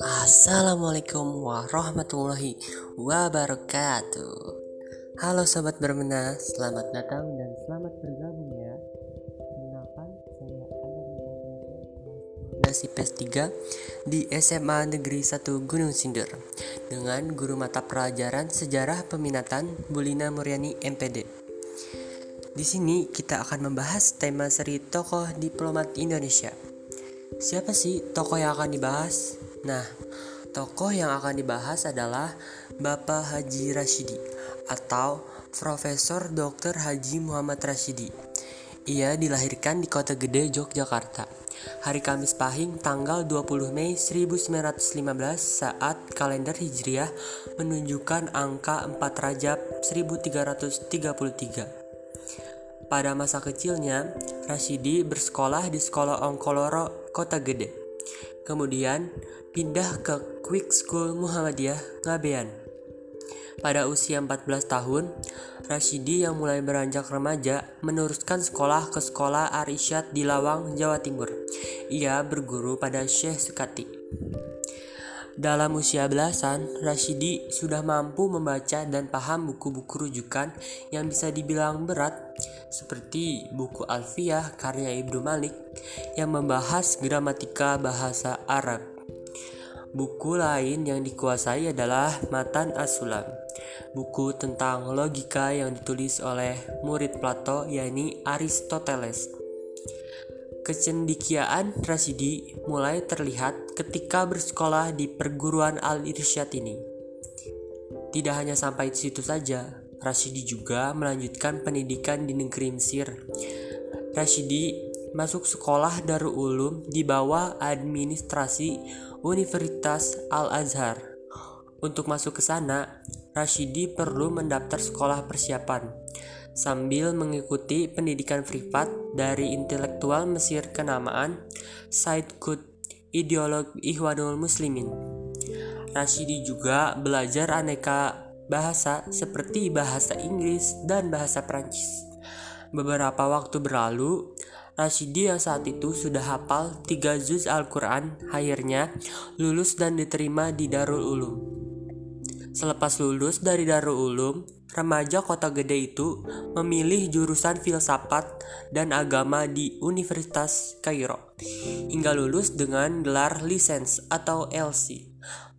Assalamualaikum warahmatullahi wabarakatuh. Halo sobat bermena, selamat datang dan selamat bergabung ya. Perkenalkan, saya Adam IPS 3 di SMA Negeri 1 Gunung Sindur Dengan guru mata pelajaran Sejarah Peminatan Bulina Muryani MPD Di sini kita akan membahas tema seri tokoh diplomat Indonesia Siapa sih tokoh yang akan dibahas? Nah, tokoh yang akan dibahas adalah Bapak Haji Rashidi atau Profesor Dr. Haji Muhammad Rashidi. Ia dilahirkan di Kota Gede, Yogyakarta. Hari Kamis Pahing tanggal 20 Mei 1915 saat kalender Hijriah menunjukkan angka 4 Rajab 1333. Pada masa kecilnya, Rashidi bersekolah di Sekolah Ongkoloro, Kota Gede. Kemudian, pindah ke Quick School Muhammadiyah Ngabean. Pada usia 14 tahun, Rashidi yang mulai beranjak remaja meneruskan sekolah ke sekolah Arisyad di Lawang, Jawa Timur. Ia berguru pada Syekh Sukati. Dalam usia belasan, Rashidi sudah mampu membaca dan paham buku-buku rujukan yang bisa dibilang berat, seperti buku Alfiyah karya Ibnu Malik yang membahas gramatika bahasa Arab. Buku lain yang dikuasai adalah Matan As-Sulam, buku tentang logika yang ditulis oleh murid Plato yakni Aristoteles. Kecendikiaan Rasidi mulai terlihat ketika bersekolah di perguruan Al-Irsyad ini. Tidak hanya sampai di situ saja, Rasidi juga melanjutkan pendidikan di negeri Mesir. Rashidi masuk sekolah Darul Ulum di bawah administrasi Universitas Al-Azhar. Untuk masuk ke sana, Rashidi perlu mendaftar sekolah persiapan sambil mengikuti pendidikan privat dari intelektual Mesir kenamaan Said Qutb, ideolog Ikhwanul Muslimin. Rashidi juga belajar aneka bahasa seperti bahasa Inggris dan bahasa Prancis. Beberapa waktu berlalu, Rashidi yang saat itu sudah hafal 3 juz Al-Quran akhirnya lulus dan diterima di Darul Ulum. Selepas lulus dari Darul Ulum, remaja kota gede itu memilih jurusan filsafat dan agama di Universitas Kairo hingga lulus dengan gelar lisens atau LC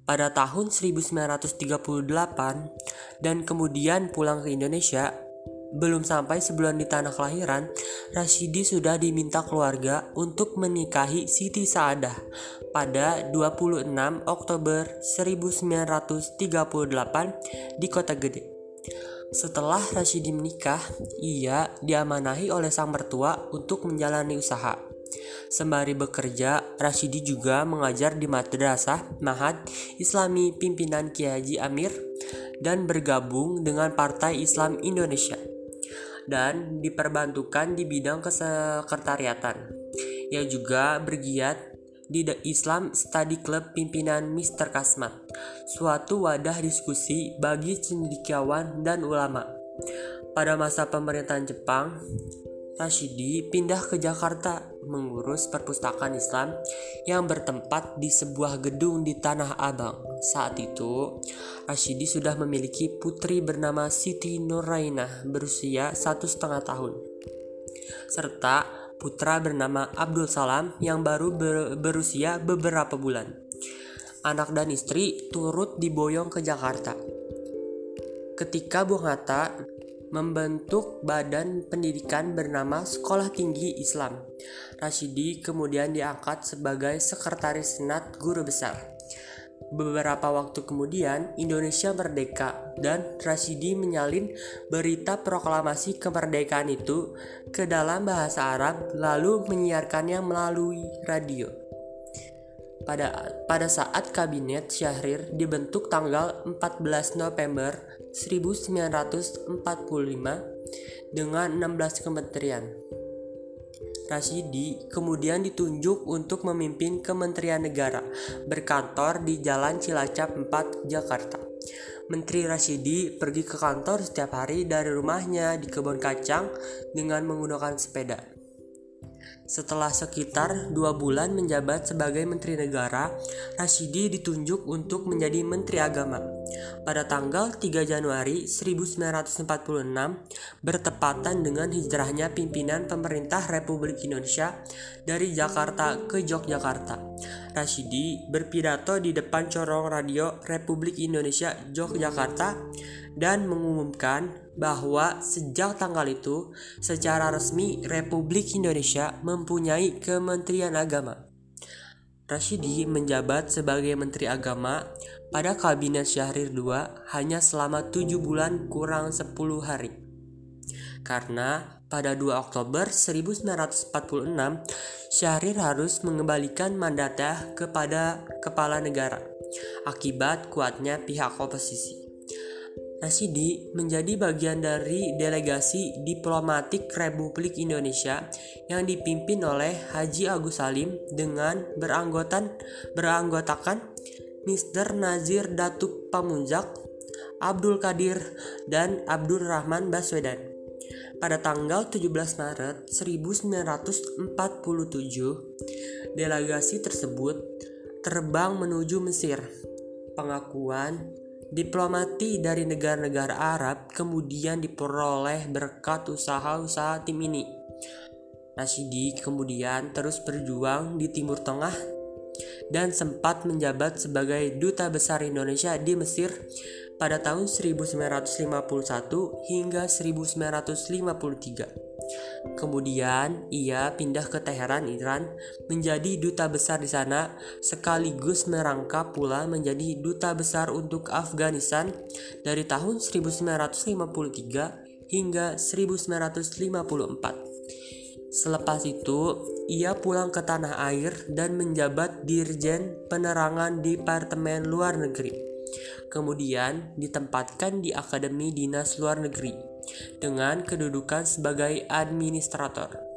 pada tahun 1938 dan kemudian pulang ke Indonesia belum sampai sebulan di tanah kelahiran, Rashidi sudah diminta keluarga untuk menikahi Siti Saadah pada 26 Oktober 1938 di Kota Gede. Setelah Rashidi menikah, ia diamanahi oleh sang mertua untuk menjalani usaha. Sembari bekerja, Rashidi juga mengajar di Madrasah Mahad Islami pimpinan Kiai Haji Amir dan bergabung dengan Partai Islam Indonesia dan diperbantukan di bidang kesekretariatan. Ia juga bergiat di The Islam Study Club pimpinan Mr. Kasmat, suatu wadah diskusi bagi cendekiawan dan ulama. Pada masa pemerintahan Jepang, Rashidi pindah ke Jakarta mengurus perpustakaan Islam yang bertempat di sebuah gedung di Tanah Abang. Saat itu, Rashidi sudah memiliki putri bernama Siti Nurainah berusia satu setengah tahun, serta putra bernama Abdul Salam yang baru ber berusia beberapa bulan. Anak dan istri turut diboyong ke Jakarta. Ketika Bung Hatta membentuk badan pendidikan bernama Sekolah Tinggi Islam. Rashidi kemudian diangkat sebagai sekretaris senat guru besar. Beberapa waktu kemudian, Indonesia merdeka dan Rashidi menyalin berita proklamasi kemerdekaan itu ke dalam bahasa Arab lalu menyiarkannya melalui radio. Pada, pada saat kabinet Syahrir dibentuk tanggal 14 November 1945 dengan 16 kementerian. Rasidi kemudian ditunjuk untuk memimpin Kementerian Negara berkantor di Jalan Cilacap 4, Jakarta. Menteri Rasidi pergi ke kantor setiap hari dari rumahnya di kebun kacang dengan menggunakan sepeda. Setelah sekitar dua bulan menjabat sebagai Menteri Negara, Rashidi ditunjuk untuk menjadi Menteri Agama. Pada tanggal 3 Januari 1946, bertepatan dengan hijrahnya pimpinan pemerintah Republik Indonesia dari Jakarta ke Yogyakarta. Rashidi berpidato di depan corong radio Republik Indonesia Yogyakarta dan mengumumkan bahwa sejak tanggal itu secara resmi Republik Indonesia mempunyai Kementerian Agama. Rashidi menjabat sebagai Menteri Agama pada Kabinet Syahrir II hanya selama tujuh bulan kurang 10 hari. Karena pada 2 Oktober 1946, Syahrir harus mengembalikan mandatnya kepada kepala negara akibat kuatnya pihak oposisi. Nasidi menjadi bagian dari delegasi diplomatik Republik Indonesia yang dipimpin oleh Haji Agus Salim dengan beranggotan beranggotakan Mr. Nazir Datuk Pamunjak, Abdul Kadir, dan Abdul Rahman Baswedan. Pada tanggal 17 Maret 1947, delegasi tersebut terbang menuju Mesir. Pengakuan Diplomati dari negara-negara Arab kemudian diperoleh berkat usaha-usaha tim ini. Nasidi kemudian terus berjuang di Timur Tengah dan sempat menjabat sebagai duta besar Indonesia di Mesir pada tahun 1951 hingga 1953. Kemudian ia pindah ke Teheran, Iran, menjadi duta besar di sana, sekaligus merangkap pula menjadi duta besar untuk Afghanistan dari tahun 1953 hingga 1954. Selepas itu, ia pulang ke tanah air dan menjabat Dirjen Penerangan Departemen Luar Negeri. Kemudian ditempatkan di Akademi Dinas Luar Negeri dengan kedudukan sebagai administrator.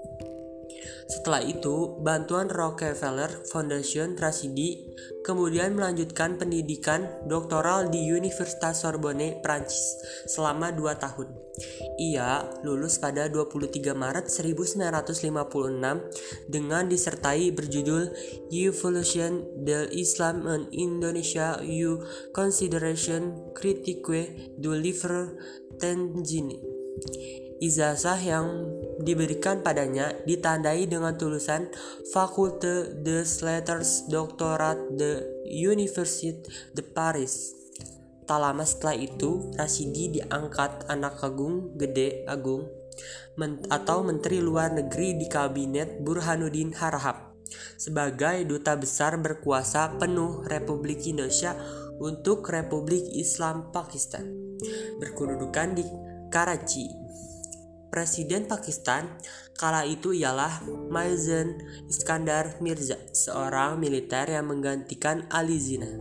Setelah itu, bantuan Rockefeller Foundation Rashidi kemudian melanjutkan pendidikan doktoral di Universitas Sorbonne, Prancis selama 2 tahun. Ia lulus pada 23 Maret 1956 dengan disertai berjudul Evolution de Islam in Indonesia U Consideration Critique du Livre Tenjini. Ijazah yang diberikan padanya ditandai dengan tulisan Faculte des Lettres Doctorat de Université de Paris. Tak lama setelah itu, Rasidi diangkat anak agung gede agung men atau Menteri Luar Negeri di Kabinet Burhanuddin Harahap sebagai duta besar berkuasa penuh Republik Indonesia untuk Republik Islam Pakistan. Berkedudukan di Karachi. Presiden Pakistan kala itu ialah Maizen Iskandar Mirza, seorang militer yang menggantikan Ali Zina.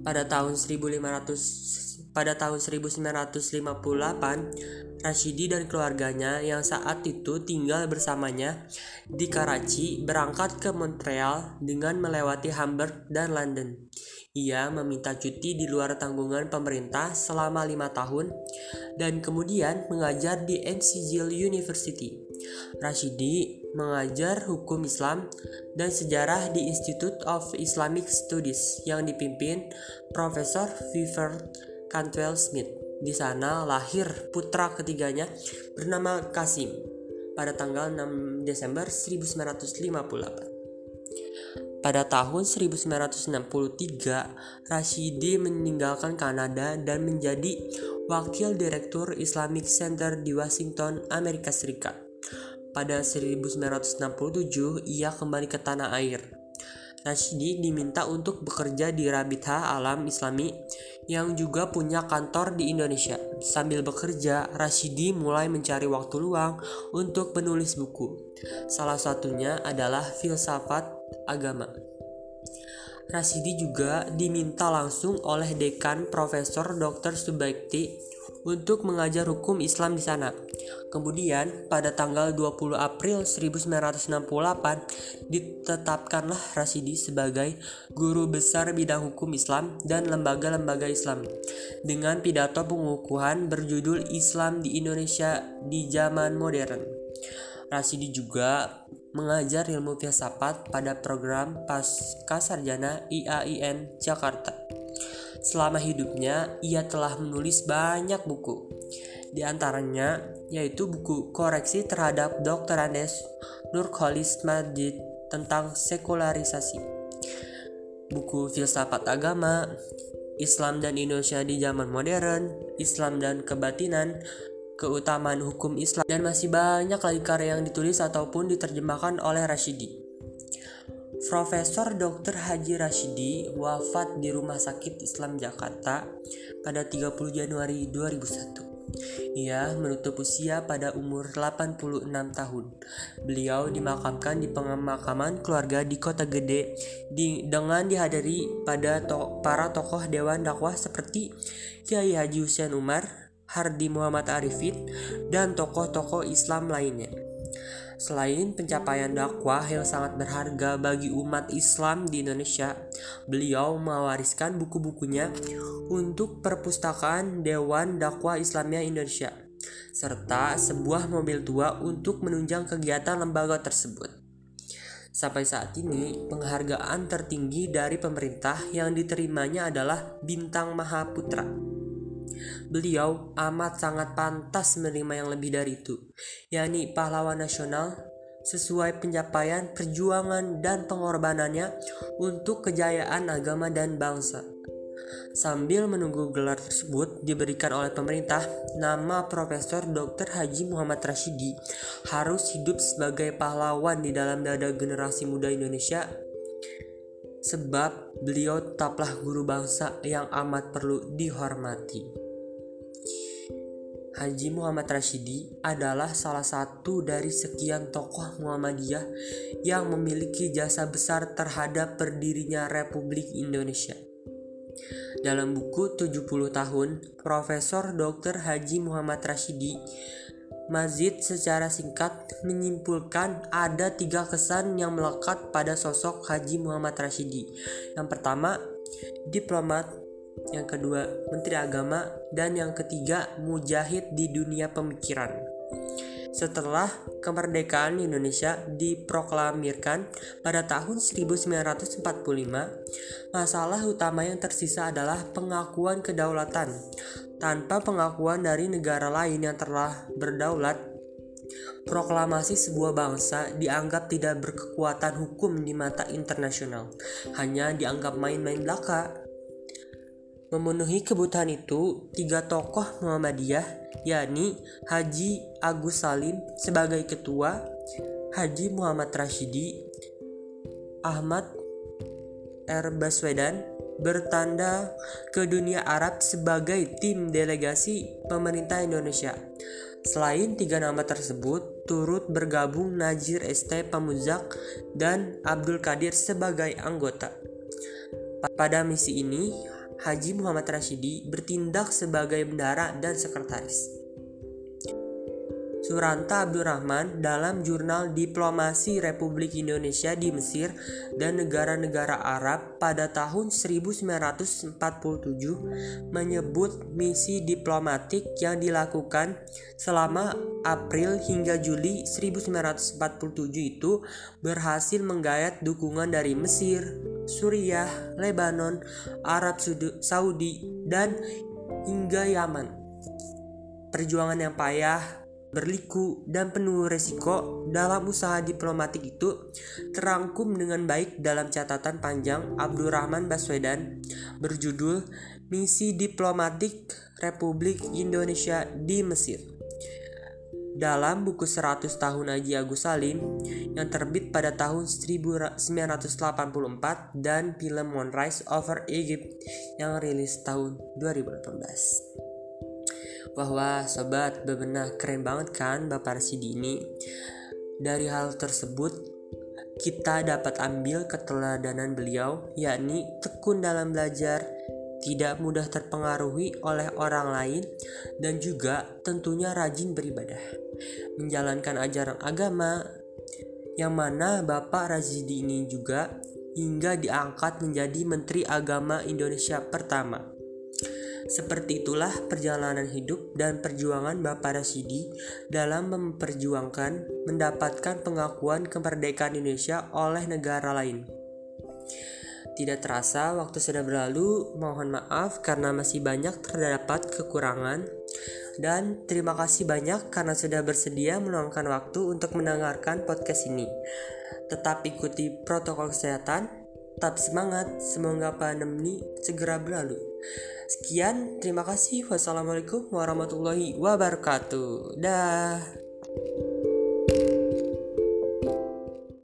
Pada tahun 1500 pada tahun 1958, Rashidi dan keluarganya yang saat itu tinggal bersamanya di Karachi berangkat ke Montreal dengan melewati Hamburg dan London. Ia meminta cuti di luar tanggungan pemerintah selama lima tahun dan kemudian mengajar di Yale University. Rashidi mengajar hukum Islam dan sejarah di Institute of Islamic Studies yang dipimpin Profesor Viver Cantwell Smith. Di sana lahir putra ketiganya bernama Kasim pada tanggal 6 Desember 1958. Pada tahun 1963, Rashidi meninggalkan Kanada dan menjadi wakil direktur Islamic Center di Washington, Amerika Serikat. Pada 1967, ia kembali ke tanah air. Rashidi diminta untuk bekerja di Rabitha Alam Islami yang juga punya kantor di Indonesia. Sambil bekerja, Rashidi mulai mencari waktu luang untuk menulis buku. Salah satunya adalah filsafat agama. Rasidi juga diminta langsung oleh dekan Profesor Dr. Subaikti untuk mengajar hukum Islam di sana. Kemudian, pada tanggal 20 April 1968, ditetapkanlah Rasidi sebagai guru besar bidang hukum Islam dan lembaga-lembaga Islam dengan pidato pengukuhan berjudul Islam di Indonesia di zaman modern. Rasidi juga mengajar ilmu filsafat pada program Pasca Sarjana IAIN Jakarta. Selama hidupnya, ia telah menulis banyak buku. Di antaranya yaitu buku koreksi terhadap Dr. Andes Nurkholis Majid tentang sekularisasi. Buku filsafat agama, Islam dan Indonesia di zaman modern, Islam dan kebatinan, keutamaan hukum Islam, dan masih banyak lagi karya yang ditulis ataupun diterjemahkan oleh Rashidi. Profesor Dr. Haji Rashidi wafat di Rumah Sakit Islam Jakarta pada 30 Januari 2001. Ia menutup usia pada umur 86 tahun. Beliau dimakamkan di pemakaman keluarga di Kota Gede di, dengan dihadiri pada to, para tokoh dewan dakwah seperti Kiai Haji Hussein Umar, Hardi Muhammad Arifin, dan tokoh-tokoh Islam lainnya. Selain pencapaian dakwah yang sangat berharga bagi umat Islam di Indonesia, beliau mewariskan buku-bukunya untuk perpustakaan Dewan Dakwah Islamiyah Indonesia, serta sebuah mobil tua untuk menunjang kegiatan lembaga tersebut. Sampai saat ini, penghargaan tertinggi dari pemerintah yang diterimanya adalah Bintang Mahaputra. Beliau amat sangat pantas menerima yang lebih dari itu, yakni pahlawan nasional sesuai pencapaian perjuangan dan pengorbanannya untuk kejayaan agama dan bangsa. Sambil menunggu gelar tersebut diberikan oleh pemerintah, nama Profesor Dr. Haji Muhammad Rashidi harus hidup sebagai pahlawan di dalam dada generasi muda Indonesia sebab beliau tetaplah guru bangsa yang amat perlu dihormati. Haji Muhammad Rashidi adalah salah satu dari sekian tokoh Muhammadiyah yang memiliki jasa besar terhadap berdirinya Republik Indonesia. Dalam buku 70 tahun, Profesor Dr. Haji Muhammad Rashidi Mazid secara singkat menyimpulkan ada tiga kesan yang melekat pada sosok Haji Muhammad Rashidi. Yang pertama, diplomat yang kedua menteri agama, dan yang ketiga mujahid di dunia pemikiran. Setelah kemerdekaan Indonesia diproklamirkan pada tahun 1945, masalah utama yang tersisa adalah pengakuan kedaulatan. Tanpa pengakuan dari negara lain yang telah berdaulat, proklamasi sebuah bangsa dianggap tidak berkekuatan hukum di mata internasional, hanya dianggap main-main belaka. Memenuhi kebutuhan itu, tiga tokoh Muhammadiyah, yakni Haji Agus Salim sebagai ketua, Haji Muhammad Rashidi, Ahmad R. Baswedan bertanda ke dunia Arab sebagai tim delegasi pemerintah Indonesia. Selain tiga nama tersebut, turut bergabung Najir ST Pamuzak dan Abdul Qadir sebagai anggota. Pada misi ini, Haji Muhammad Rashidi bertindak sebagai bendara dan sekretaris. Suranta Abdurrahman dalam jurnal Diplomasi Republik Indonesia di Mesir dan negara-negara Arab pada tahun 1947 menyebut misi diplomatik yang dilakukan selama April hingga Juli 1947 itu berhasil menggayat dukungan dari Mesir, Suriah, Lebanon, Arab Saudi, dan hingga Yaman. Perjuangan yang payah, berliku, dan penuh resiko dalam usaha diplomatik itu terangkum dengan baik dalam catatan panjang Abdurrahman Baswedan berjudul Misi Diplomatik Republik Indonesia di Mesir. Dalam buku 100 tahun Haji Agus Salim yang terbit pada tahun 1984 dan film Moonrise Over Egypt yang rilis tahun 2018 bahwa sobat bebenah keren banget kan Bapak Rasidi ini? Dari hal tersebut kita dapat ambil keteladanan beliau yakni tekun dalam belajar tidak mudah terpengaruhi oleh orang lain dan juga tentunya rajin beribadah. Menjalankan ajaran agama yang mana Bapak Razidi ini juga hingga diangkat menjadi Menteri Agama Indonesia pertama Seperti itulah perjalanan hidup dan perjuangan Bapak Rasidi dalam memperjuangkan mendapatkan pengakuan kemerdekaan Indonesia oleh negara lain. Tidak terasa waktu sudah berlalu, mohon maaf karena masih banyak terdapat kekurangan dan terima kasih banyak karena sudah bersedia meluangkan waktu untuk mendengarkan podcast ini. Tetap ikuti protokol kesehatan, tetap semangat, semoga pandemi segera berlalu. Sekian, terima kasih. Wassalamualaikum warahmatullahi wabarakatuh. Dah.